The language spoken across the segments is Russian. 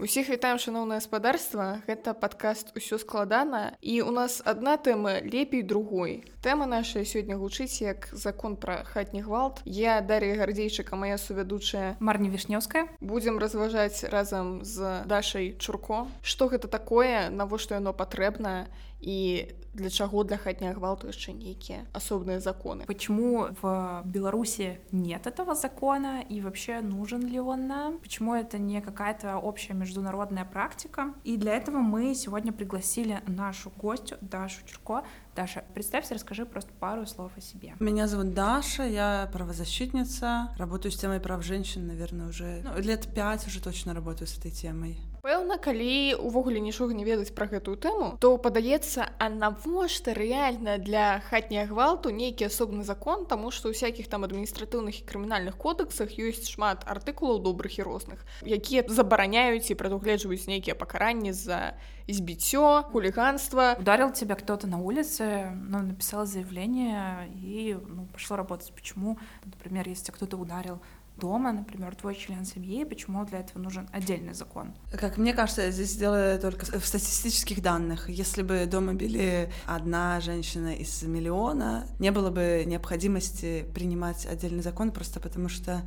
Усіх вітаем шаноўнае гаспадарства гэта падкаст усё складана і у нас адна тэма лепей другой Тэма наша сёння гучыць як закон пра хатні гвалт. Я дар'я гардзейчыка моя сувядучая марня вішнёўская. будзем разважаць разам з дашай чурко. Што гэта такое навошта яно патрэбна і для чаго для хатняга гвалту яшчэ нейкія асобныя законы? Почему в беларуси нет этого закона и вообще нужен ли он нам? Почему это не какая-то общая международная практика? И для этого мы сегодня пригласили нашу гостью дашу чурко Даша, представься, расскажи просто пару слов о себе. Меня зовут Даша, я правозащитница, работаю с темой прав женщин, наверное, уже ну, лет пять уже точно работаю с этой темой Пэўна, калі увогуле нічога не ведаць пра гэтую тэму, то падаецца, а навошта рэальна для хатняга гвалту нейкі асобны закон, таму што ў всякихх там адміністратыўных і крымінальных кодексах ёсць шмат артыкулаў добрых і розных, якія забараняюць і прадугледжваюць нейкія пакаранні за избитё, хулиганство. Ударил тебя кто-то на улице, ну, написал заявление и ну, пошло работать. Почему, например, если тебя кто-то ударил Дома, например, твой член семьи, почему для этого нужен отдельный закон? Как мне кажется, здесь дело только в статистических данных. Если бы дома били одна женщина из миллиона, не было бы необходимости принимать отдельный закон просто потому что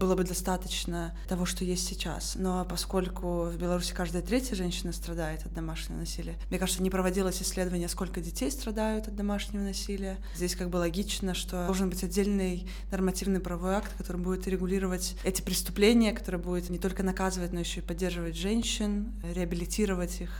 было бы достаточно того, что есть сейчас. Но поскольку в Беларуси каждая третья женщина страдает от домашнего насилия, мне кажется, не проводилось исследование, сколько детей страдают от домашнего насилия. Здесь как бы логично, что должен быть отдельный нормативный правовой акт, который будет регулировать эти преступления, который будет не только наказывать, но еще и поддерживать женщин, реабилитировать их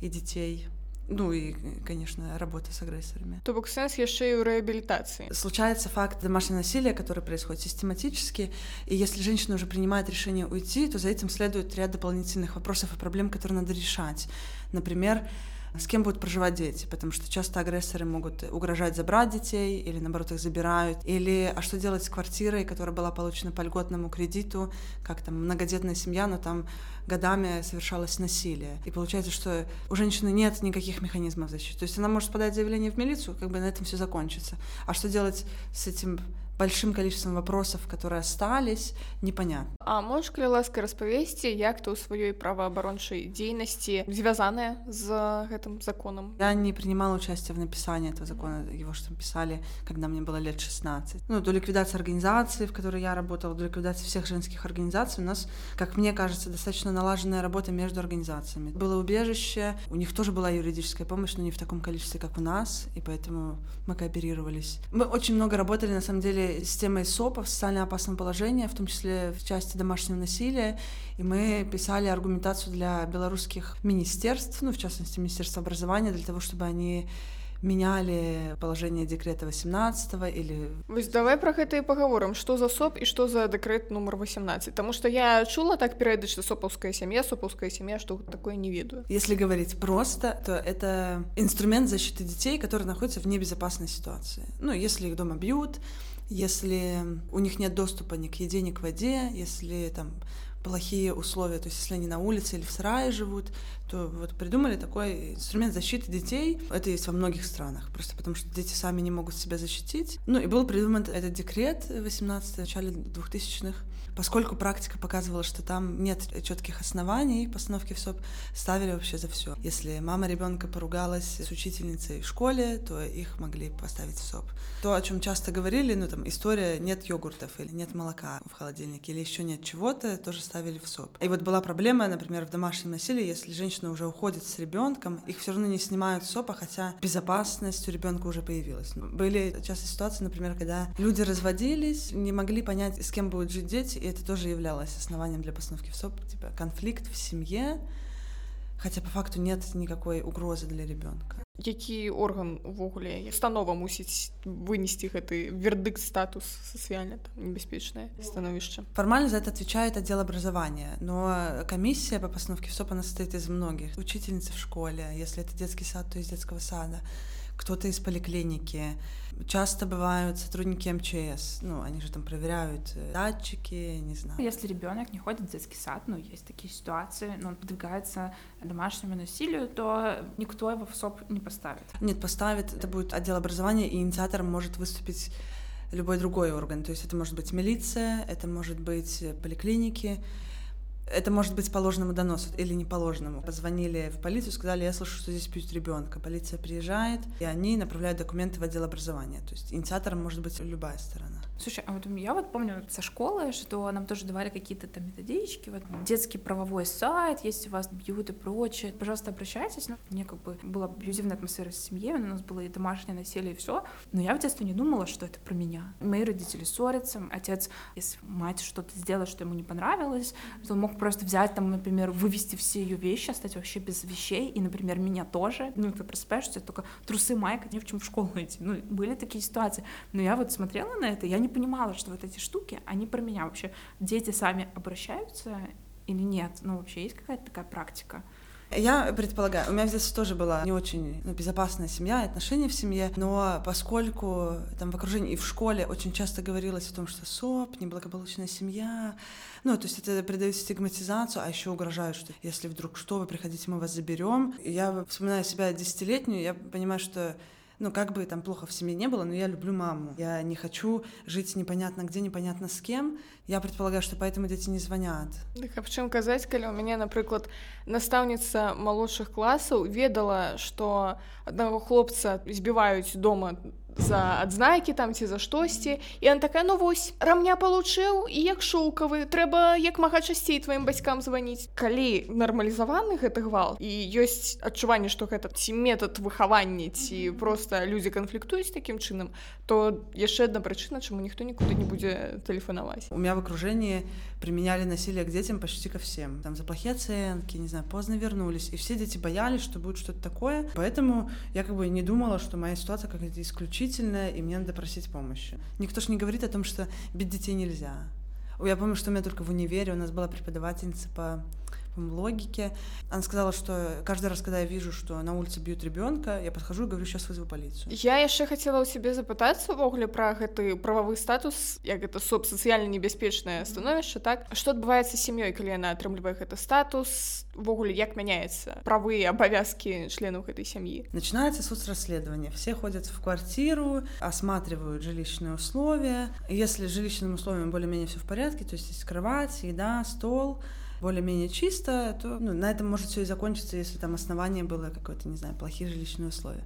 и детей. Ну и, конечно, работа с агрессорами. То бок сенс яшчэ і ў реабилитации. Случается факт домашнего насилия, который происходит систематически, и если женщина уже принимает решение уйти, то за этим следует ряд дополнительных вопросов и проблем, которые надо решать. Например, с кем будут проживать дети, потому что часто агрессоры могут угрожать забрать детей или, наоборот, их забирают. Или а что делать с квартирой, которая была получена по льготному кредиту, как там многодетная семья, но там годами совершалось насилие. И получается, что у женщины нет никаких механизмов защиты. То есть она может подать заявление в милицию, как бы на этом все закончится. А что делать с этим большим количеством вопросов, которые остались, непонятно. А можешь, калі ласка распавесці, як ты ў сваёй праваабарончай дзейнасці звязаная з гэтым законом? Я не принимала участие в написании этого закона, его что писали, когда мне было лет 16. Ну, до ликвидации организации, в которой я работала, до ликвидации всех женских организаций, у нас, как мне кажется, достаточно налаженная работа между организациями. Было убежище, у них тоже была юридическая помощь, но не в таком количестве, как у нас, и поэтому мы кооперировались. Мы очень много работали, на самом деле, с темой СОПа, социально опасного положения, в том числе в части домашнего насилия, и мы писали аргументацию для белорусских министерств, ну, в частности, Министерства образования, для того, чтобы они меняли положение декрета 18 или Вось давай про гэта і паговорам что за соп і что за дэкрэт нумар 18 потому что я чула так перыядычна сопаўская сям'я сопаўская семья что такое не ведаю если говорить просто то это инструмент защиты детей которые находятся в небезопасной ситуации ну если их дома бьют если у них нет доступа ни к еде, ни к воде, если там плохие условия, то есть если они на улице или в сарае живут, то вот придумали такой инструмент защиты детей. Это есть во многих странах, просто потому что дети сами не могут себя защитить. Ну и был придуман этот декрет 18 в начале 2000-х, Поскольку практика показывала, что там нет четких оснований постановки в СОП, ставили вообще за все. Если мама ребенка поругалась с учительницей в школе, то их могли поставить в СОП. То, о чем часто говорили, ну там история нет йогуртов или нет молока в холодильнике или еще нет чего-то, тоже ставили в СОП. И вот была проблема, например, в домашнем насилии, если женщина уже уходит с ребенком, их все равно не снимают с СОПа, хотя безопасность у ребенка уже появилась. Были часто ситуации, например, когда люди разводились, не могли понять, с кем будут жить дети, и это тоже являлось основанием для постановки в СОП, типа конфликт в семье, хотя по факту нет никакой угрозы для ребенка. Які орган увогуле установа мусіць вынести гэты вердыкт статус сацыяльна небяспечнае становішча формально за это отвечает отдел образования но комиссия по постановке в СОП она состоит из многих учительницы в школе если это детский сад то из детского сада кто-то из поликлиники. Часто бывают сотрудники МЧС, ну, они же там проверяют э, датчики, не знаю. Если ребенок не ходит в детский сад, ну, есть такие ситуации, но он подвигается домашнему насилию, то никто его в СОП не поставит. Нет, поставит, это будет отдел образования, и инициатором может выступить любой другой орган. То есть это может быть милиция, это может быть поликлиники, Это может быть по ложному доносу или не по ложному. Позвонили в полицию, сказали, я слышу, что здесь пьют ребенка. Полиция приезжает, и они направляют документы в отдел образования. То есть инициатором может быть любая сторона. Слушай, а вот я вот помню со школы, что нам тоже давали какие-то там методички, вот детский правовой сайт, если вас бьют и прочее, пожалуйста, обращайтесь. Ну, мне как бы была абьюзивная атмосфера в семье, у нас было и домашнее насилие, и все. Но я в детстве не думала, что это про меня. Мои родители ссорятся, отец, если мать что-то сделала, что ему не понравилось, то он мог просто взять там, например, вывести все ее вещи, остаться вообще без вещей, и, например, меня тоже. Ну, ты просыпаешься, только трусы, майка, не в чем в школу идти. Ну, были такие ситуации. Но я вот смотрела на это, я не понимала, что вот эти штуки, они про меня вообще. Дети сами обращаются или нет? Ну, вообще есть какая-то такая практика? Я предполагаю, у меня в детстве тоже была не очень ну, безопасная семья, отношения в семье, но поскольку там в окружении и в школе очень часто говорилось о том, что СОП, неблагополучная семья, ну, то есть это придает стигматизацию, а еще угрожают, что если вдруг что, вы приходите, мы вас заберем. Я вспоминаю себя десятилетнюю, я понимаю, что ну, как бы там плохо в семье не было, но я люблю маму. Я не хочу жить непонятно где, непонятно с кем. Я предполагаю, что поэтому дети не звонят. Так, а в чем казаць, калі у мяне, напрыклад, настаўніца малодшых класаў ведала, што аднаго хлопца збіваюць дома за адзнакі там ці за штосьці. І он такая ну вось рамня получыў і як шоўкавы трэба як мага часцей тваім бацькам званіць калі нармалізаваны гэты гвал і ёсць адчуванне што гэта ці метад выхавання ці просто людзі канфліктуюць такім чынам то яшчэ одна прычына чаму ніхто нікуды не будзе тэлефанаваць. У меня в окружении применяли насилие к детям почти ко всем. Там за плохие оценки не знаю поздно вернулись и все дети боялись что будет что-то такое. Поэтому я как бы не думала что моя ситуация как-то исключительно мучительное, и мне надо просить помощи. Никто же не говорит о том, что бить детей нельзя. Я помню, что у меня только в универе у нас была преподавательница по логике. Она сказала, что каждый раз, когда я вижу, что на улице бьют ребенка, я подхожу и говорю, сейчас вызову полицию. Я еще хотела у себе запытаться увогуле про гэты правовы статус, як это соб сацыяльна небяспечнае становішча, так? Што адбываецца сям'ёй, калі яна атрымлівае гэты статус, увогуле як мяняецца правы и обовязки членов этой семьи? Начинается соцрасследование. Все ходят в квартиру, осматривают жилищные условия. Если с жилищными условиями более-менее все в порядке, то есть есть кровать, еда, стол, более-менее чисто, то ну, на этом может все и закончиться, если там основание было какое-то, не знаю, плохие жилищные условия.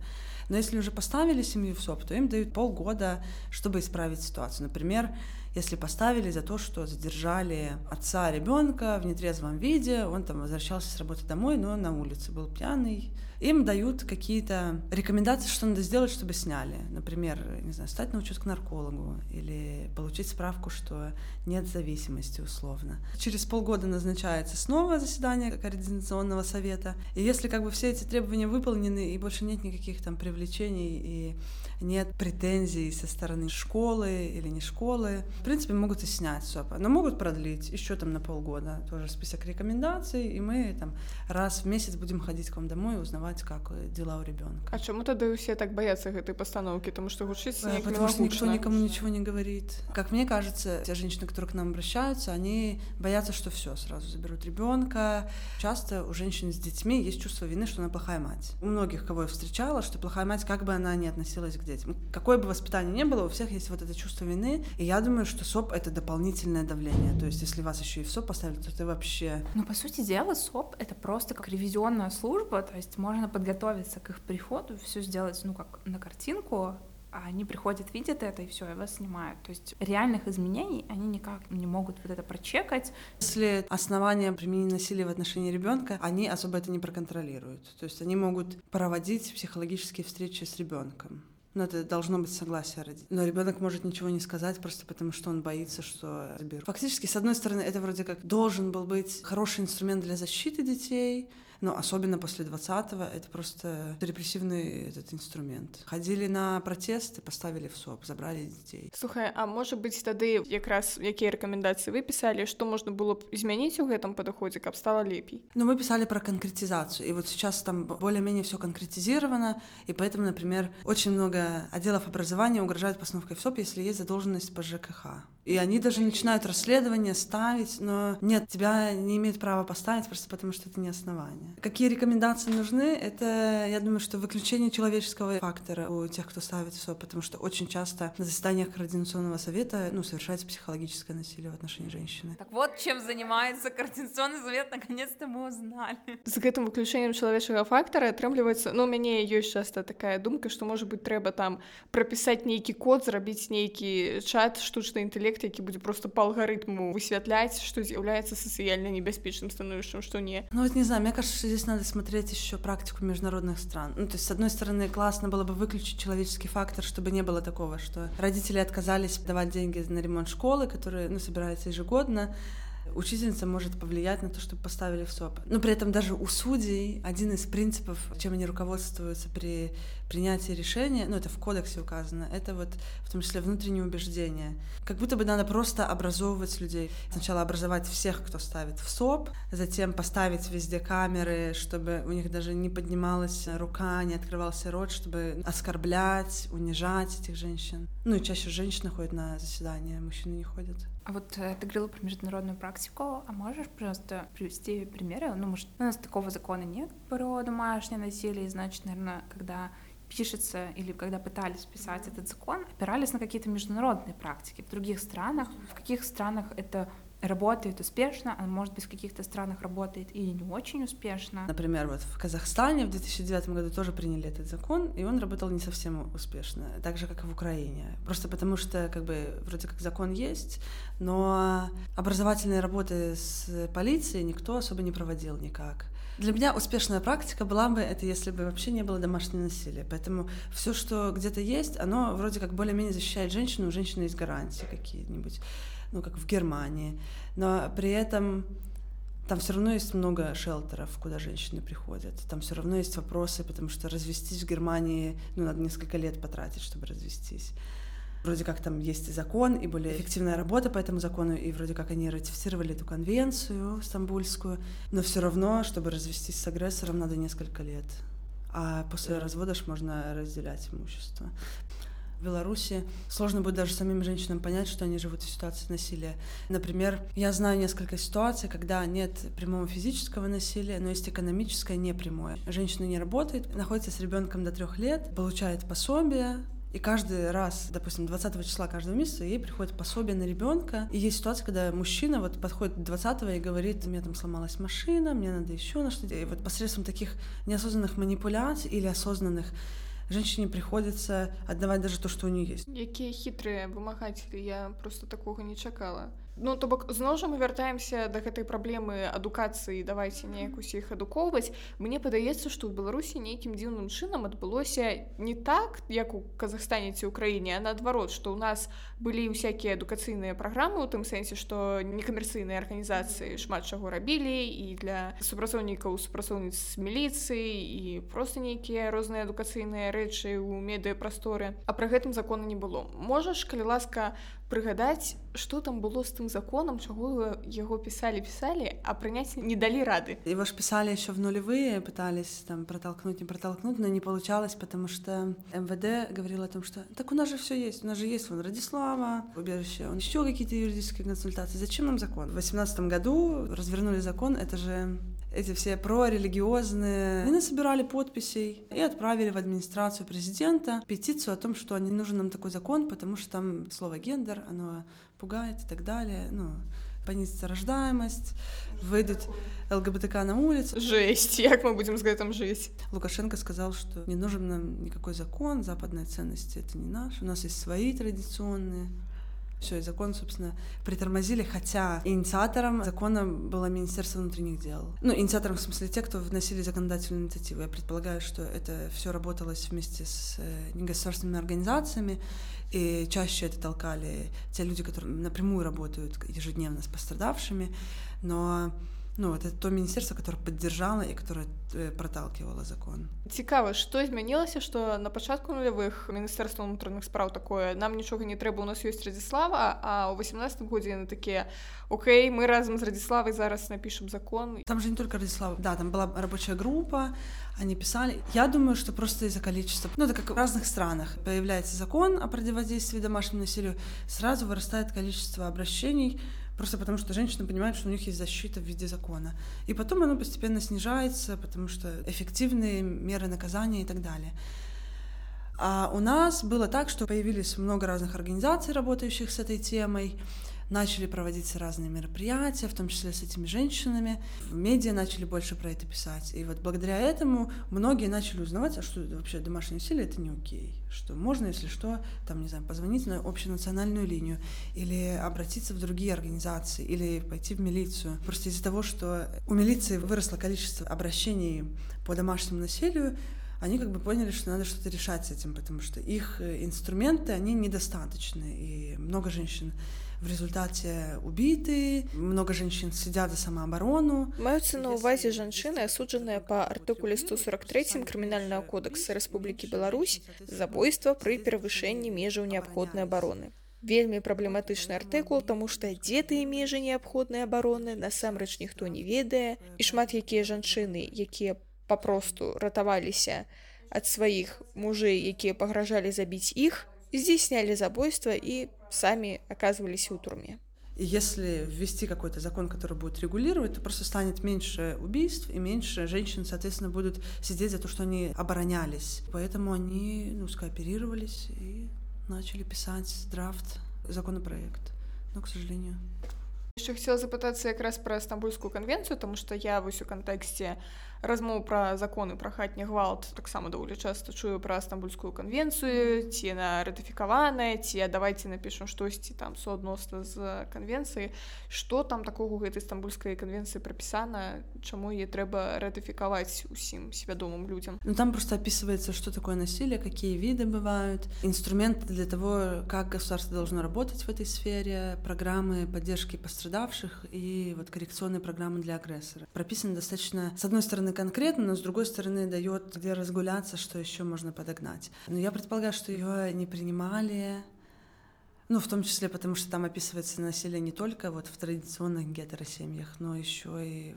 Но если уже поставили семью в СОП, то им дают полгода, чтобы исправить ситуацию. Например, если поставили за то, что задержали отца ребенка в нетрезвом виде, он там возвращался с работы домой, но на улице был пьяный, им дают какие-то рекомендации, что надо сделать, чтобы сняли. Например, не знаю, стать на учет к наркологу или получить справку, что нет зависимости условно. Через полгода назначается снова заседание координационного совета. И если как бы все эти требования выполнены и больше нет никаких там привлечений и нет претензий со стороны школы или не школы, в принципе, могут и снять СОПа, но могут продлить еще там на полгода. Тоже список рекомендаций, и мы там раз в месяц будем ходить к вам домой и узнавать, как дела у ребенка. А чему тогда все так боятся этой постановки? Потому что учиться э, Потому что никто никому ничего не говорит. Как мне кажется, те женщины, которые к нам обращаются, они боятся, что все сразу заберут ребенка. Часто у женщин с детьми есть чувство вины, что она плохая мать. У многих, кого я встречала, что плохая мать, как бы она ни относилась к детям. Какое бы воспитание ни было, у всех есть вот это чувство вины. И я думаю, что СОП — это дополнительное давление. То есть если вас еще и в СОП поставили, то ты вообще... Ну, по сути дела, СОП — это просто как ревизионная служба, то есть можно подготовиться к их приходу, все сделать, ну, как на картинку, а они приходят, видят это, и все, вас снимают. То есть реальных изменений они никак не могут вот это прочекать. Если основания применения насилия в отношении ребенка, они особо это не проконтролируют. То есть они могут проводить психологические встречи с ребенком. Но это должно быть согласие родителей. Но ребенок может ничего не сказать просто потому, что он боится, что заберут. Фактически, с одной стороны, это вроде как должен был быть хороший инструмент для защиты детей, но особенно после 20-го это просто репрессивный этот инструмент. Ходили на протесты, поставили в СОП, забрали детей. Слухай, а может быть тады якраз якія рекомендации вы писали, что можно было б изменить в этом подходе, как стало лепей? Ну, мы писали про конкретизацию, и вот сейчас там более-менее все конкретизировано, и поэтому, например, очень много отделов образования угрожают постановкой в СОП, если есть задолженность по ЖКХ. И они даже начинают расследование ставить, но нет, тебя не имеют права поставить просто потому, что это не основание. Какие рекомендации нужны? Это, я думаю, что выключение человеческого фактора у тех, кто ставит все, потому что очень часто на заседаниях Координационного совета ну, совершается психологическое насилие в отношении женщины. Так вот, чем занимается Координационный совет, наконец-то мы узнали. З гэтым выключэннем чалавечага фактара атрымліваецца ну у мяне ёсць часта такая думка што можа быть трэба там прапісаць нейкі код зрабіць нейкі чат штучны інтэлект які будзе просто па алгарытму высвятляць што з'яўляецца сацыяльна небяспечным становішчам што не Ну вот не знаю, мне кажется, что здесь надо смотреть еще практику международных стран. Ну то есть с одной стороны классно было бы выключить человеческий фактор, чтобы не было такого, что родители отказались давать деньги на ремонт школы, которые ну, собираются ежегодно, учительница может повлиять на то, чтобы поставили в СОП. Но при этом даже у судей один из принципов, чем они руководствуются при принятии решения, ну это в кодексе указано, это вот в том числе внутреннее убеждение. Как будто бы надо просто образовывать людей. Сначала образовать всех, кто ставит в СОП, затем поставить везде камеры, чтобы у них даже не поднималась рука, не открывался рот, чтобы оскорблять, унижать этих женщин. Ну и чаще женщины ходят на заседания, мужчины не ходят. А вот э, ты говорила про международную практику, а можешь просто привести примеры? Ну, может, у нас такого закона нет про домашнее насилие, и значит, наверное, когда пишется или когда пытались писать этот закон, опирались на какие-то международные практики в других странах. В каких странах это работает успешно, а может быть в каких-то странах работает и не очень успешно. Например, вот в Казахстане в 2009 году тоже приняли этот закон, и он работал не совсем успешно, так же, как и в Украине. Просто потому что, как бы, вроде как закон есть, но образовательные работы с полицией никто особо не проводил никак. Для меня успешная практика была бы это, если бы вообще не было домашнего насилия. Поэтому все, что где-то есть, оно вроде как более-менее защищает женщину, у женщины есть гарантии какие-нибудь ну, как в Германии. Но при этом там все равно есть много шелтеров, куда женщины приходят. Там все равно есть вопросы, потому что развестись в Германии, ну, надо несколько лет потратить, чтобы развестись. Вроде как там есть и закон, и более эффективная работа по этому закону, и вроде как они ратифицировали эту конвенцию стамбульскую, но все равно, чтобы развестись с агрессором, надо несколько лет. А после развода ж можно разделять имущество в Беларуси сложно будет даже самим женщинам понять, что они живут в ситуации насилия. Например, я знаю несколько ситуаций, когда нет прямого физического насилия, но есть экономическое непрямое. Женщина не работает, находится с ребенком до трех лет, получает пособие, и каждый раз, допустим, 20 числа каждого месяца ей приходит пособие на ребенка. И есть ситуация, когда мужчина вот подходит 20 и говорит, у меня там сломалась машина, мне надо еще на что-то. И вот посредством таких неосознанных манипуляций или осознанных женщине приходится отдавать даже то, что у нее есть. Якія хітрыя вымагацелі я просто такога не чакала Ну то бок зноў жа мы вяртаемся да гэтай праблемы адукацыі давайте неяк усіх адукоўваць. Мне падаецца што ў беларусі нейкім дзіўным чынам адбылося не так як у Казахстане ці ўкраіне а наадварот што ў нас былі ўсякія адукацыйныя праграмы у тым сэнсе што некамерцыйныя арганізацыі шмат чаго рабілі і для супрацоўнікаў супрацоўніц міліцыі і просто нейкія розныя адукацыйныя рэчы ў медыяпрасторы а пра гэтым закона не было. Можаш калі ласка прыгадаць что там было з тым законам чаго яго пісалі пісалі а прыняць не далі рады его ж писали еще в нулевые пытались там протолкнуть не протолкнуть но не получалось потому что МВД говорил о том что так у нас же все есть у нас же есть вон Радислава убежище он еще какие-то юридические консультации зачем нам закон в восемнадцатом году развернули закон это же эти все прорелигиозные, они насобирали подписей и отправили в администрацию президента петицию о том, что не нужен нам такой закон, потому что там слово гендер, оно пугает и так далее. Ну, понизится рождаемость, выйдут ЛГБТК на улицу. Жесть, как мы будем с гэтым жить? Лукашенко сказал, что не нужен нам никакой закон, западные ценности — это не наши, у нас есть свои традиционные. Все, и закон, собственно, притормозили, хотя инициатором закона было Министерство внутренних дел. Ну, инициатором в смысле те, кто вносили законодательную инициативу. Я предполагаю, что это все работалось вместе с э, негосударственными организациями, и чаще это толкали те люди, которые напрямую работают ежедневно с пострадавшими, но ну, это то міністерство которое поддержало і которое э, проталкивало закон цікава что змянілася что на пачатку нулявых міністэрства унутраных спраў такое нам нічога не трэба у нас ёсць радзіслава а у 18 годзе на такія Окей мы разам з радзіславай зараз напишем закон там же не только радзіслава да там была рабочая группа они писали я думаю что просто из-за количества ну это как в разных странах появляется закон о противодействии домашнему насилию сразу вырастает количество обращений Просто потому что женщины понимают, что у них есть защита в виде закона. И потом оно постепенно снижается, потому что эффективные меры наказания и так далее. А у нас было так, что появились много разных организаций, работающих с этой темой, начали проводиться разные мероприятия, в том числе с этими женщинами. В медиа начали больше про это писать. И вот благодаря этому многие начали узнавать, а что вообще домашнее насилие это не окей. Что можно, если что, там, не знаю, позвонить на общенациональную линию или обратиться в другие организации, или пойти в милицию. Просто из-за того, что у милиции выросло количество обращений по домашнему насилию, они как бы поняли, что надо что-то решать с этим, потому что их э, инструменты, они недостаточны, и много женщин в результате убиты, много женщин сидят за самооборону. Маюцца на ўвазе жанчыны, асуджаныя па артыкуле 143 крымінальнага кодекса Рэспублікі Беларусь забойства пры перавышэнні межаў неабходнай абароны. Вельмі праблематычны артыкул, таму што дзе тыя межы неабходнай абароны насамрэч ніхто не ведае і шмат якія жанчыны, якія папросту ратаваліся ад сваіх мужэй, якія пагражалі забіць іх, здзейснялі забойства і самі оказывались ў турме. И если ввести какой-то закон, который будет регулировать, то просто станет меньше убийств, и меньше женщин, соответственно, будут сидеть за то, что они оборонялись. Поэтому они ну, скооперировались и начали писать драфт, законопроект. Но, к сожалению. Еще хотела запытаться как раз про Стамбульскую конвенцию, потому что я в у контексте размоў пра законы пра хатні гвалт таксама даволі часта чую пра стамбульскую канвенцыю ці на ратыфікаваная ці давайте напішам штосьці там суадносна з канвенцыі что там такого гэтай стамбульскай канвенцыі прапісана чаму е трэба ратыфікаваць усім свядомым людям ну там просто описывается что такое насилие какие виды бывают инструменты для того как государство должно работать в этой сфере программы поддержки пострадавших и вот коррекционные программы для агрессора. Прописаны достаточно с одной стороны стороны конкретно, но с другой стороны дает где разгуляться, что еще можно подогнать. Но я предполагаю, что ее не принимали, ну, в том числе потому, что там описывается насилие не только вот в традиционных гетеросемьях, но еще и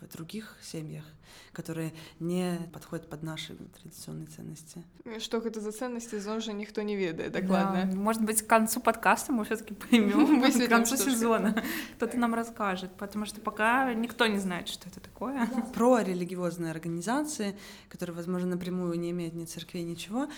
в других семьях, которые не подходят под наши традиционные ценности. Что это за ценности, зонжа никто не ведает, докладно. Да, может быть, к концу подкаста мы все-таки поймем, к концу сезона кто-то нам расскажет, потому что пока никто не знает, что это такое. Про религиозные организации, которые, возможно, напрямую не имеют ни церкви, ничего,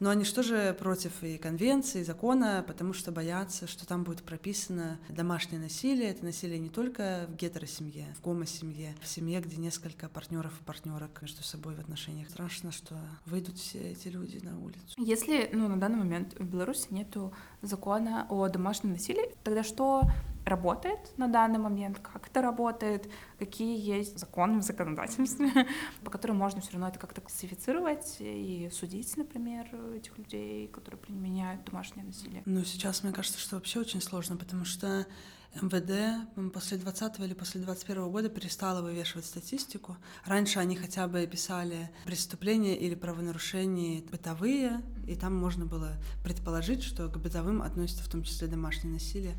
но они что же против и конвенции, и закона, потому что боятся, что там будет прописано домашнее насилие. Это насилие не только в гетеросемье, в гомосемье, в семье, где несколько партнеров и партнерок между собой в отношениях. Страшно, что выйдут все эти люди на улицу. Если ну, на данный момент в Беларуси нету закона о домашнем насилии, тогда что работает на данный момент, как это работает, какие есть законы в законодательстве, по которым можно все равно это как-то классифицировать и судить, например, этих людей, которые применяют домашнее насилие. Ну, сейчас мне кажется, что вообще очень сложно, потому что МВД после 20 или после 21 года перестала вывешивать статистику. Раньше они хотя бы писали преступления или правонарушения бытовые, и там можно было предположить, что к бытовым относится в том числе домашнее насилие.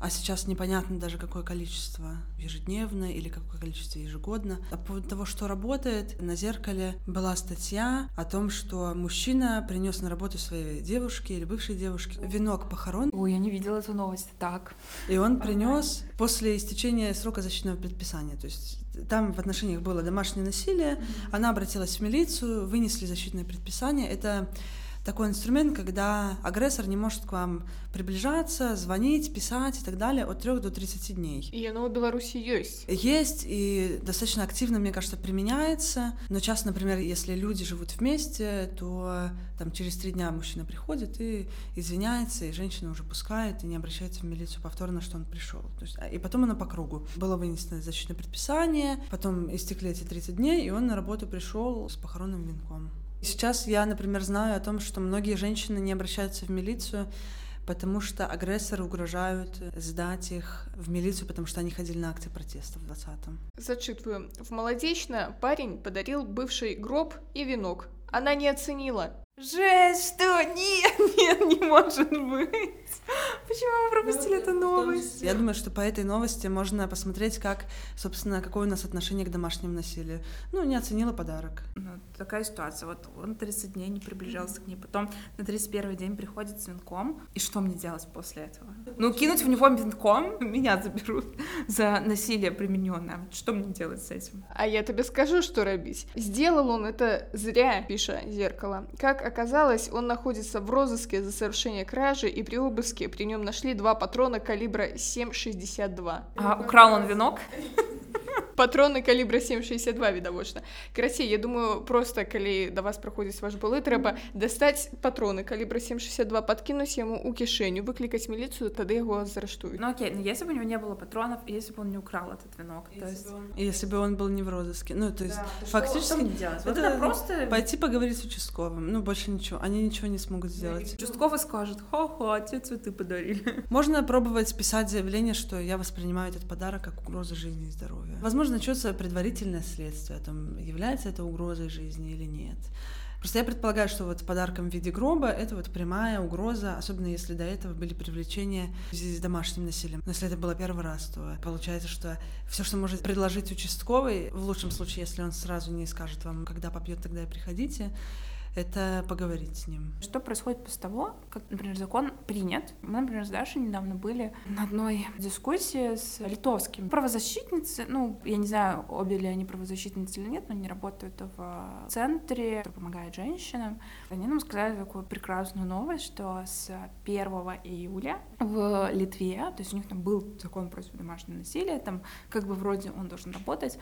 А сейчас непонятно даже какое количество ежедневно или какое количество ежегодно. А по поводу того, что работает, на зеркале была статья о том, что мужчина принес на работу своей девушке или бывшей девушке венок похорон. Ой, я не видела эту новость. Так. И он принес после истечения срока защитного предписания. То есть там в отношениях было домашнее насилие, она обратилась в милицию, вынесли защитное предписание. Это такой инструмент, когда агрессор не может к вам приближаться, звонить, писать и так далее от 3 до 30 дней. И оно в Беларуси есть. Есть и достаточно активно, мне кажется, применяется. Но часто, например, если люди живут вместе, то там через три дня мужчина приходит и извиняется, и женщина уже пускает и не обращается в милицию повторно, что он пришел. То есть, а, и потом оно по кругу. Было вынесено защитное предписание, потом истекли эти 30 дней, и он на работу пришел с похоронным венком. Сейчас я, например, знаю о том, что многие женщины не обращаются в милицию, потому что агрессоры угрожают сдать их в милицию, потому что они ходили на акции протеста в 20-м. Зачитываю. В Молодечно парень подарил бывший гроб и венок. Она не оценила. Жесть, что? Нет, нет, не может быть. Почему мы пропустили эту новость? Я думаю, что по этой новости можно посмотреть, как, собственно, какое у нас отношение к домашнему насилию. Ну, не оценила подарок. Ну, такая ситуация. Вот он 30 дней не приближался к ней, потом на 31 день приходит с венком. И что мне делать после этого? Ну, кинуть в него венком, меня заберут за насилие примененное. Что мне делать с этим? А я тебе скажу, что робить. Сделал он это зря, пиша зеркало. Как оказалось, он находится в розыске за совершение кражи, и при обыске при нем нашли два патрона калибра 7,62. А украл он венок? патроны калібра 7,62 відавочна карацей я думаю просто калі да вас праходзіць ваш былы трэба дастаць патроны калібра 7,62 подкинуть яму у кішэню выклікаць міліцыю тады яго зараштуюць ну окей ну если бы у него не было патронов если бы он не украл этот венок если, то есть... бы, он... если бы он был не в розыске ну то есть да, фактически что, что делать? Вот это, это просто пойти поговорить с участковым ну больше ничего они ничего не смогут сделать участковый скажет хо-хо те цветы подарили можно пробовать писать заявление что я воспринимаю этот подарок как угрозу жизни и здоровья возможно начнется предварительное следствие о том, является это угрозой жизни или нет. Просто я предполагаю, что вот подарком в виде гроба это вот прямая угроза, особенно если до этого были привлечения в связи с домашним насилием. Но если это было первый раз, то получается, что все, что может предложить участковый, в лучшем случае, если он сразу не скажет вам, когда попьет, тогда и приходите, это поговорить с ним. Что происходит после того, как, например, закон принят? Мы, например, с Дашей недавно были на одной дискуссии с литовским. Правозащитницы, ну, я не знаю, обе ли они правозащитницы или нет, но они работают в центре, который помогает женщинам. Они нам сказали такую прекрасную новость, что с 1 июля в Литве, то есть у них там был закон против домашнего насилия, там как бы вроде он должен работать,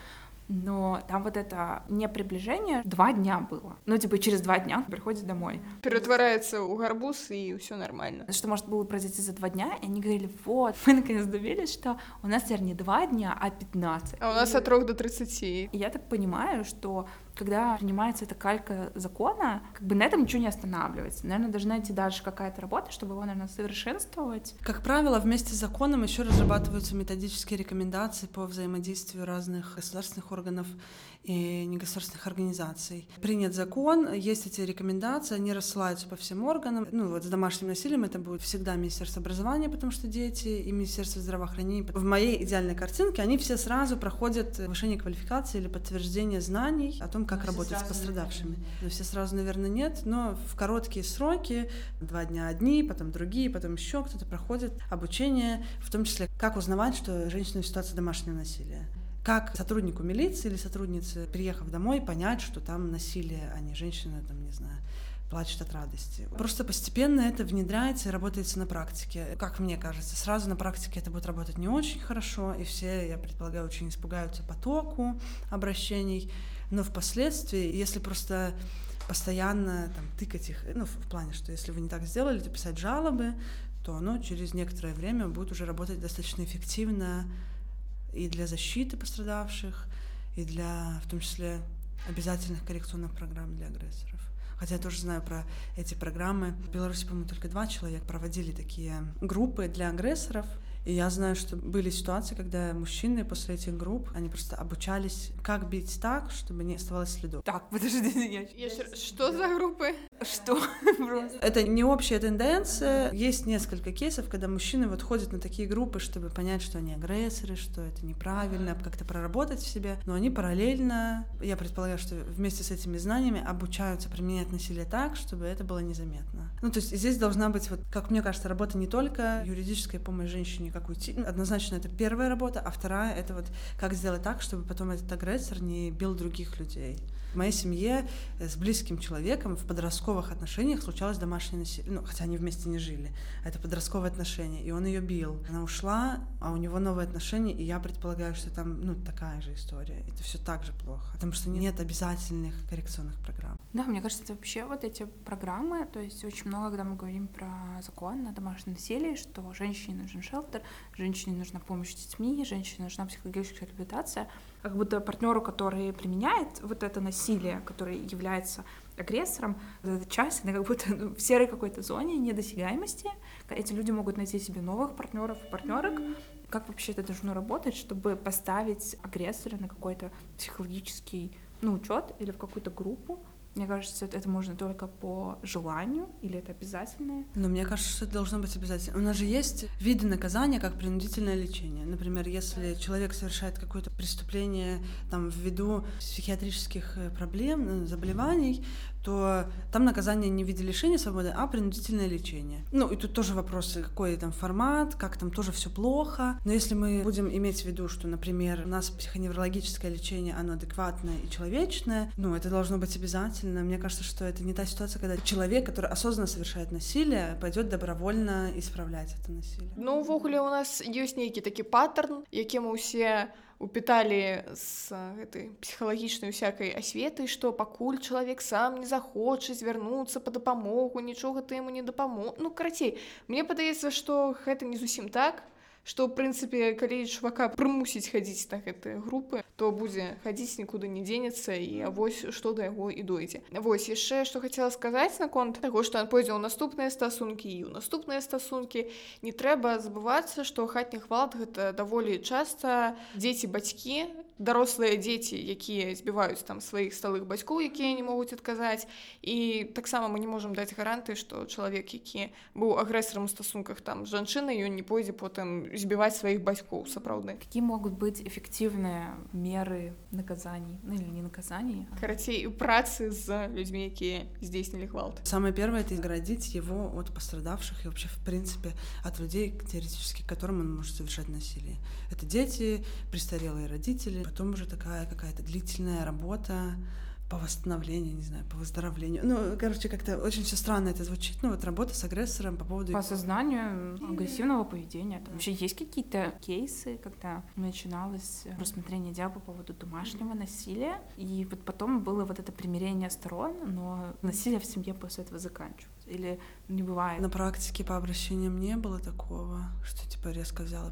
но там вот это не приближение два дня было. Ну, типа, через два дня он приходит домой. Превратывается у гарбуз, и все нормально. Что может было произойти за два дня? И они говорили, вот, мы наконец добились, что у нас теперь не два дня, а 15. А у нас от 3 до 30. И я так понимаю, что когда принимается эта калька закона, как бы на этом ничего не останавливается. Наверное, должна идти дальше какая-то работа, чтобы его, наверное, совершенствовать. Как правило, вместе с законом еще разрабатываются методические рекомендации по взаимодействию разных государственных органов и негосударственных организаций. Принят закон, есть эти рекомендации, они рассылаются по всем органам. Ну вот с домашним насилием это будет всегда Министерство образования, потому что дети, и Министерство здравоохранения. В моей идеальной картинке они все сразу проходят повышение квалификации или подтверждение знаний о том, как но работать с пострадавшими. Но все сразу, наверное, нет, но в короткие сроки, два дня одни, потом другие, потом еще кто-то проходит обучение, в том числе, как узнавать, что женщина в ситуации домашнего насилия. Как сотруднику милиции или сотруднице, приехав домой, понять, что там насилие, а не женщина, там, не знаю, плачет от радости. Просто постепенно это внедряется и работается на практике. Как мне кажется, сразу на практике это будет работать не очень хорошо, и все, я предполагаю, очень испугаются потоку обращений, но впоследствии, если просто постоянно там, тыкать их, ну, в плане, что если вы не так сделали, то писать жалобы, то оно через некоторое время будет уже работать достаточно эффективно, и для защиты пострадавших, и для, в том числе, обязательных коррекционных программ для агрессоров. Хотя я тоже знаю про эти программы. В Беларуси, по-моему, только два человека проводили такие группы для агрессоров. И я знаю, что были ситуации, когда мужчины после этих групп, они просто обучались, как бить так, чтобы не оставалось следов. Так, подожди, я... я... Что за группы? Что? Это не общая тенденция. Есть несколько кейсов, когда мужчины вот ходят на такие группы, чтобы понять, что они агрессоры, что это неправильно, как-то проработать в себе. Но они параллельно, я предполагаю, что вместе с этими знаниями обучаются применять насилие так, чтобы это было незаметно. Ну, то есть здесь должна быть, вот, как мне кажется, работа не только юридическая помощь женщине, как уйти. Однозначно это первая работа, а вторая это вот как сделать так, чтобы потом этот агрессор не бил других людей. В моей семье э, с близким человеком в подростковых отношениях случалось домашнее насилие. Ну, хотя они вместе не жили. Это подростковые отношения. И он ее бил. Она ушла, а у него новые отношения, и я предполагаю, что там, ну, такая же история. Это все так же плохо. Потому что нет обязательных коррекционных программ. Да, мне кажется, это вообще вот эти программы, то есть очень много, когда мы говорим про закон на домашнее насилие, что женщине нужен шелтер, женщине нужна помощь с детьми, женщине нужна психологическая реабилитация, как будто партнеру, который применяет вот это насилие, который является агрессором, эта часть, она как будто ну, в серой какой-то зоне недосягаемости. Эти люди могут найти себе новых партнеров и партнерок. Mm-hmm. Как вообще это должно работать, чтобы поставить агрессора на какой-то психологический ну, учет или в какую-то группу, Мне кажется, это можно только по желанию или это обязательное? Но мне кажется, что это должно быть обязательно. У нас же есть виды наказания, как принудительное лечение. Например, если человек совершает какое-то преступление там, ввиду психиатрических э, проблем, э, заболеваний, то там наказание не в виде лишения свободы, а принудительное лечение. Ну, и тут тоже вопросы, какой там формат, как там тоже все плохо. Но если мы будем иметь в виду, что, например, у нас психоневрологическое лечение, оно адекватное и человечное, ну, это должно быть обязательно. Мне кажется, что это не та ситуация, когда человек, который осознанно совершает насилие, пойдет добровольно исправлять это насилие. Ну, увогуле у нас есть некий такі паттерн, які мы ўсе упіталі з гэтай псіхалагічнай усякай асветы што пакуль чалавек сам не захоча звярнуцца па дапамогу нічога ты яму не дапамог ну карацей мне падаецца што гэта не зусім так што ў прынцыпе калі чувака прымусіць хадзіць на гэтыя групы то будзе хадзіць нікуды не дзенецца і вось што да яго і дойдзе вось яшчэ што хацела сказаць наконт таго што пойдзе ў наступныя стасункі і ў наступныя стасункі не трэба забывацца што хатні гвалт гэта даволі часта дзеці бацькі дарослыя дзеці якія збіваюць там сваіх сталых бацькоў якія не могуць адказаць і таксама мы не можемм даць гаранты што чалавек які быў агрэсарам у стасунках там жанчыны ён не пойдзе потым збіваць сваіх бацькоў сапраўдны какие могуць быць эфектыўныя меры наказаний ну, или не наказаний карацей у працы з людзьмі якія здзейснілі гвалт самое первое это изгородить его от пострадавших и вообще в принципе от людей теоретически которым он может совершать насилие это дети престарелые родители потом уже такая какая-то длительная работа по восстановлению, не знаю, по выздоровлению. Ну, короче, как-то очень все странно это звучит. Ну, вот работа с агрессором по поводу... По осознанию агрессивного поведения. Там вообще есть какие-то кейсы, когда начиналось рассмотрение дела по поводу домашнего насилия, и вот потом было вот это примирение сторон, но насилие в семье после этого заканчивается. Или не бывает? На практике по обращениям не было такого, что типа резко взяла,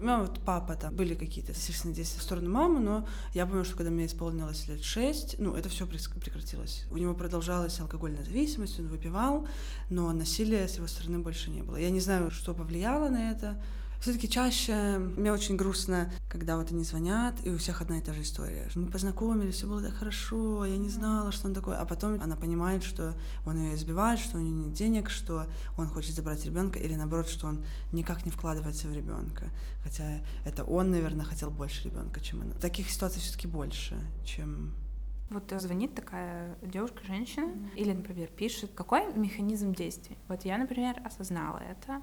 прекратил. Ну, вот папа там были какие-то, естественно, действия в сторону мамы, но я помню, что когда мне исполнилось лет шесть, ну, это все прекратилось. У него продолжалась алкогольная зависимость, он выпивал, но насилия с его стороны больше не было. Я не знаю, что повлияло на это, все-таки чаще мне очень грустно, когда вот они звонят, и у всех одна и та же история. Мы познакомились, все было так хорошо, я не знала, что он такой. А потом она понимает, что он ее избивает, что у нее нет денег, что он хочет забрать ребенка, или наоборот, что он никак не вкладывается в ребенка. Хотя это он, наверное, хотел больше ребенка, чем она. Таких ситуаций все-таки больше, чем вот звонит такая девушка, женщина, mm-hmm. или, например, пишет, какой механизм действий. Вот я, например, осознала это,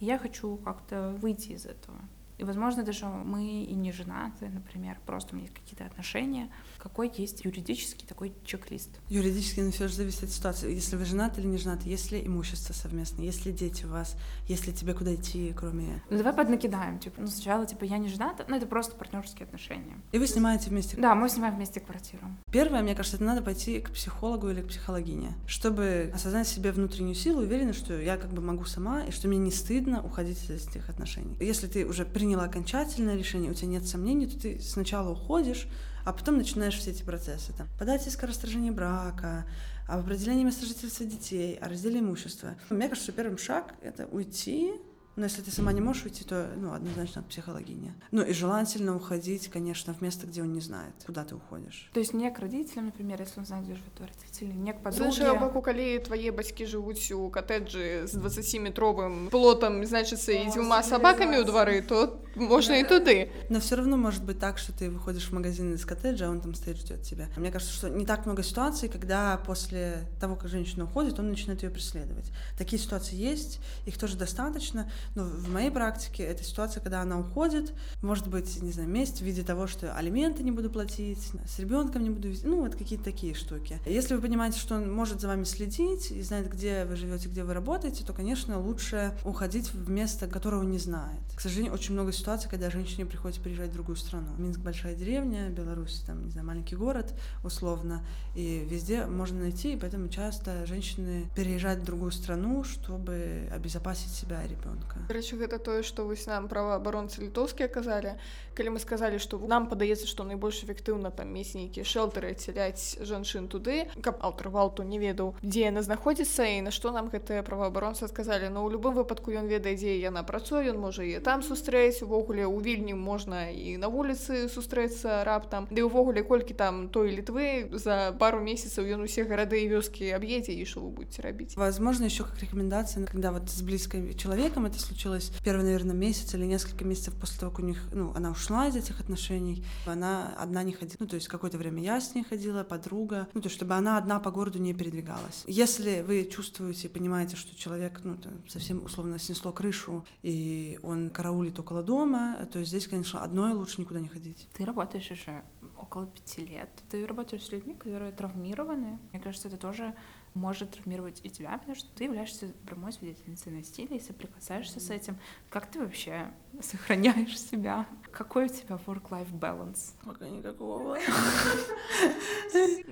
я хочу как-то выйти из этого. И, возможно, даже мы и не женаты, например, просто у меня есть какие-то отношения. Какой есть юридический такой чек-лист? Юридически, но все же зависит от ситуации. Если вы женаты или не женаты, есть ли имущество совместное, есть ли дети у вас, есть ли тебе куда идти, кроме... Ну, давай поднакидаем, типа, ну, сначала, типа, я не жената, ну, это просто партнерские отношения. И вы снимаете вместе? Да, мы снимаем вместе квартиру. Первое, мне кажется, это надо пойти к психологу или к психологине, чтобы осознать себе внутреннюю силу, уверена, что я как бы могу сама, и что мне не стыдно уходить из этих отношений. Если ты уже принял приняла окончательное решение, у тебя нет сомнений, то ты сначала уходишь, а потом начинаешь все эти процессы. Там, подать иск о расторжении брака, об определении места жительства детей, о разделе имущества. Мне кажется, что первым шаг — это уйти, но если ты сама не можешь уйти, то, ну, однозначно психологиня. Ну, и желательно уходить, конечно, в место, где он не знает, куда ты уходишь. То есть не к родителям, например, если он знает, где живет родители, не к подруге. З боку, коли твои бацькі живут у коттеджі з 20-метровым плотом, значит, и двумя собаками у дворы, то можно и туды. Но все равно может быть так, что ты выходишь в магазин из коттеджа, а он там стоит, ждет тебя. Мне кажется, что не так много ситуаций, когда после того, как женщина уходит, он начинает ее преследовать. Такие ситуации есть, их тоже достаточно, ну, в моей практике это ситуация, когда она уходит, может быть, не знаю, месть в виде того, что алименты не буду платить, с ребенком не буду вести, ну, вот какие-то такие штуки. Если вы понимаете, что он может за вами следить и знает, где вы живете, где вы работаете, то, конечно, лучше уходить в место, которого не знает. К сожалению, очень много ситуаций, когда женщине приходится приезжать в другую страну. Минск большая деревня, Беларусь, там, не знаю, маленький город, условно, и везде можно найти, и поэтому часто женщины переезжают в другую страну, чтобы обезопасить себя и ребенка. жорстка рэчы гэта тое што вось нам праваабаронцы літоўскія казалі калі мы сказалі што нам падаецца што найбольш эфектыўна там мець нейкія шэлтары адсяляць жанчын туды каб аўтар гвалту не ведаў дзе яна знаходзіцца і на што нам гэтыя праваабаронцы сказалі но ну, ў любым выпадку ён ведае дзе яна працуе ён можа і там сустрэць увогуле у вільні можна і на вуліцы сустрэцца раптам ды увогуле колькі там той літвы за пару месяцаў ён усе гарады і вёскі аб'едзе і що вы будете рабіць возможно еще как рекомендация когда вот с близким человеком это случилось первый наверное месяц или несколько месяцев после того у них ну она ушла из этих отношений она одна не ходила ну то есть какое-то время я с ней ходила подруга ну то чтобы она одна по городу не передвигалась. Если вы чувствуете понимаете что человек ну там, совсем условно снесло крышу и он караулит около дома то здесь конечно одной лучше никуда не ходить. Ты работаешь еще около пяти лет. Ты работаешь с людьми которые травмированы. Мне кажется это тоже может травмировать и тебя, потому что ты являешься прямой свидетельницей насилия и соприкасаешься mm-hmm. с этим. Как ты вообще сохраняешь себя? Какой у тебя work-life balance? Пока никакого.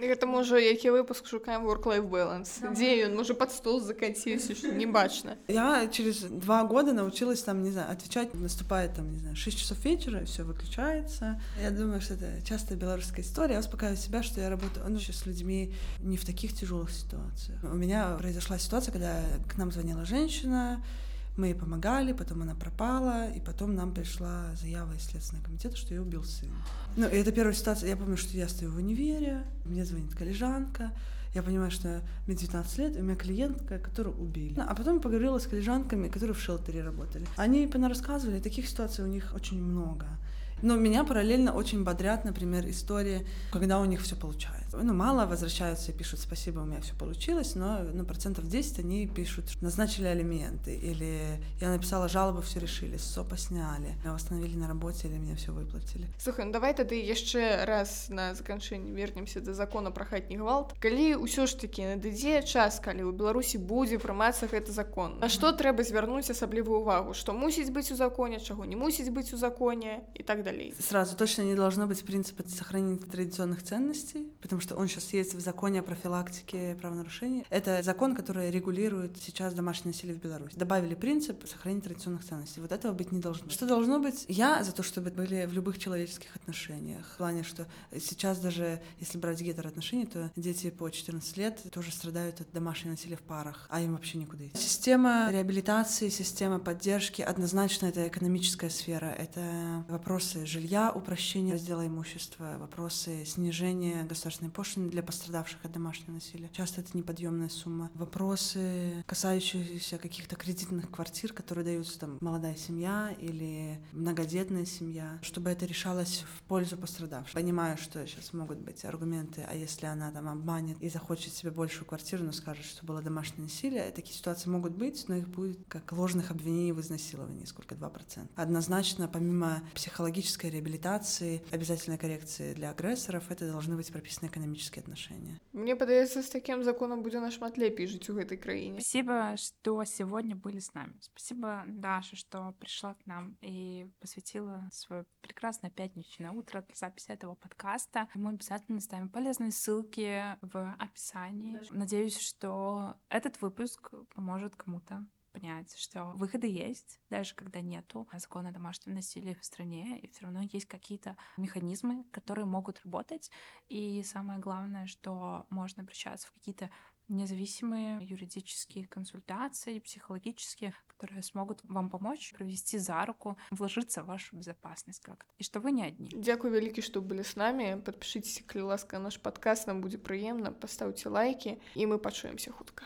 Это можа які выпуск шукаем work-life balance. Где он? Может под стол закатился, что не бачно. Я через два года научилась там, не знаю, отвечать. Наступает там, не знаю, 6 часов вечера, все выключается. Я думаю, что это частая белорусская история. Я успокаиваю себя, что я работаю ну, с людьми не в таких тяжелых ситуациях. У меня произошла ситуация, когда к нам звонила женщина, мы ей помогали, потом она пропала, и потом нам пришла заява из Следственного комитета, что ее убил сын. Ну, и это первая ситуация. Я помню, что я стою в универе, мне звонит коллежанка, я понимаю, что мне 19 лет, и у меня клиентка, которую убили. А потом поговорила с коллежанками, которые в шелтере работали. Они рассказывали, таких ситуаций у них очень много. Но меня параллельно очень бодрят, например, истории, когда у них все получается. Ну, мало возвращаются и пишут «спасибо, у меня все получилось», но ну, процентов 10 они пишут «назначили алименты» или «я написала жалобу, все решили, СОПа сняли, меня восстановили на работе или мне все выплатили». Слухай, ну давай тогда еще раз на заканчэнне вернемся до закона про хатні гвалт. Калі ўсё ж таки надыдзе час, калі ў Беларусі будзе прымацца гэты закон, на што трэба звярнуць асаблівую увагу, што мусіць быць у законе, чаго не мусіць быць у законе і так далей. Сразу точно не должно быть принципа сохранения традиционных ценностей, потому что он сейчас есть в законе о профилактике правонарушений. Это закон, который регулирует сейчас домашнее насилие в Беларуси. Добавили принцип сохранения традиционных ценностей. Вот этого быть не должно. Что должно быть? Я за то, чтобы были в любых человеческих отношениях. В плане, что сейчас даже, если брать гетероотношения, то дети по 14 лет тоже страдают от домашнего насилия в парах, а им вообще никуда идти. Система реабилитации, система поддержки, однозначно это экономическая сфера. Это вопросы жилья, упрощения раздела имущества, вопросы снижения государственной пошлины для пострадавших от домашнего насилия. Часто это неподъемная сумма. Вопросы, касающиеся каких-то кредитных квартир, которые даются там молодая семья или многодетная семья, чтобы это решалось в пользу пострадавших. Понимаю, что сейчас могут быть аргументы, а если она там обманет и захочет себе большую квартиру, но скажет, что было домашнее насилие, такие ситуации могут быть, но их будет как ложных обвинений в изнасиловании, сколько 2%. Однозначно, помимо психологической реабилитации, обязательной коррекции для агрессоров, это должны быть прописаны экономические эканамічныя отношения. Мне падаецца с таким законом будзе нашмат лепей жить у этой краіне спасибо что сегодня были с нами. Спасибо даша что пришла к нам и посвятила свое прекрасное пятничное утро для записи этого подкаста. Мы обязательно ставим полезные ссылки в описании. Надеюсь что этот выпуск поможет кому-то понять, что выходы есть, даже когда нету закона о домашнем насилии в стране, и все равно есть какие-то механизмы, которые могут работать. И самое главное, что можно обращаться в какие-то независимые юридические консультации, психологические, которые смогут вам помочь провести за руку, вложиться в вашу безопасность как-то. И что вы не одни. Дякую великий, что были с нами. Подпишитесь, калі ласка, наш подкаст, нам будет приемно. Поставьте лайки, и мы пачуемся хутка.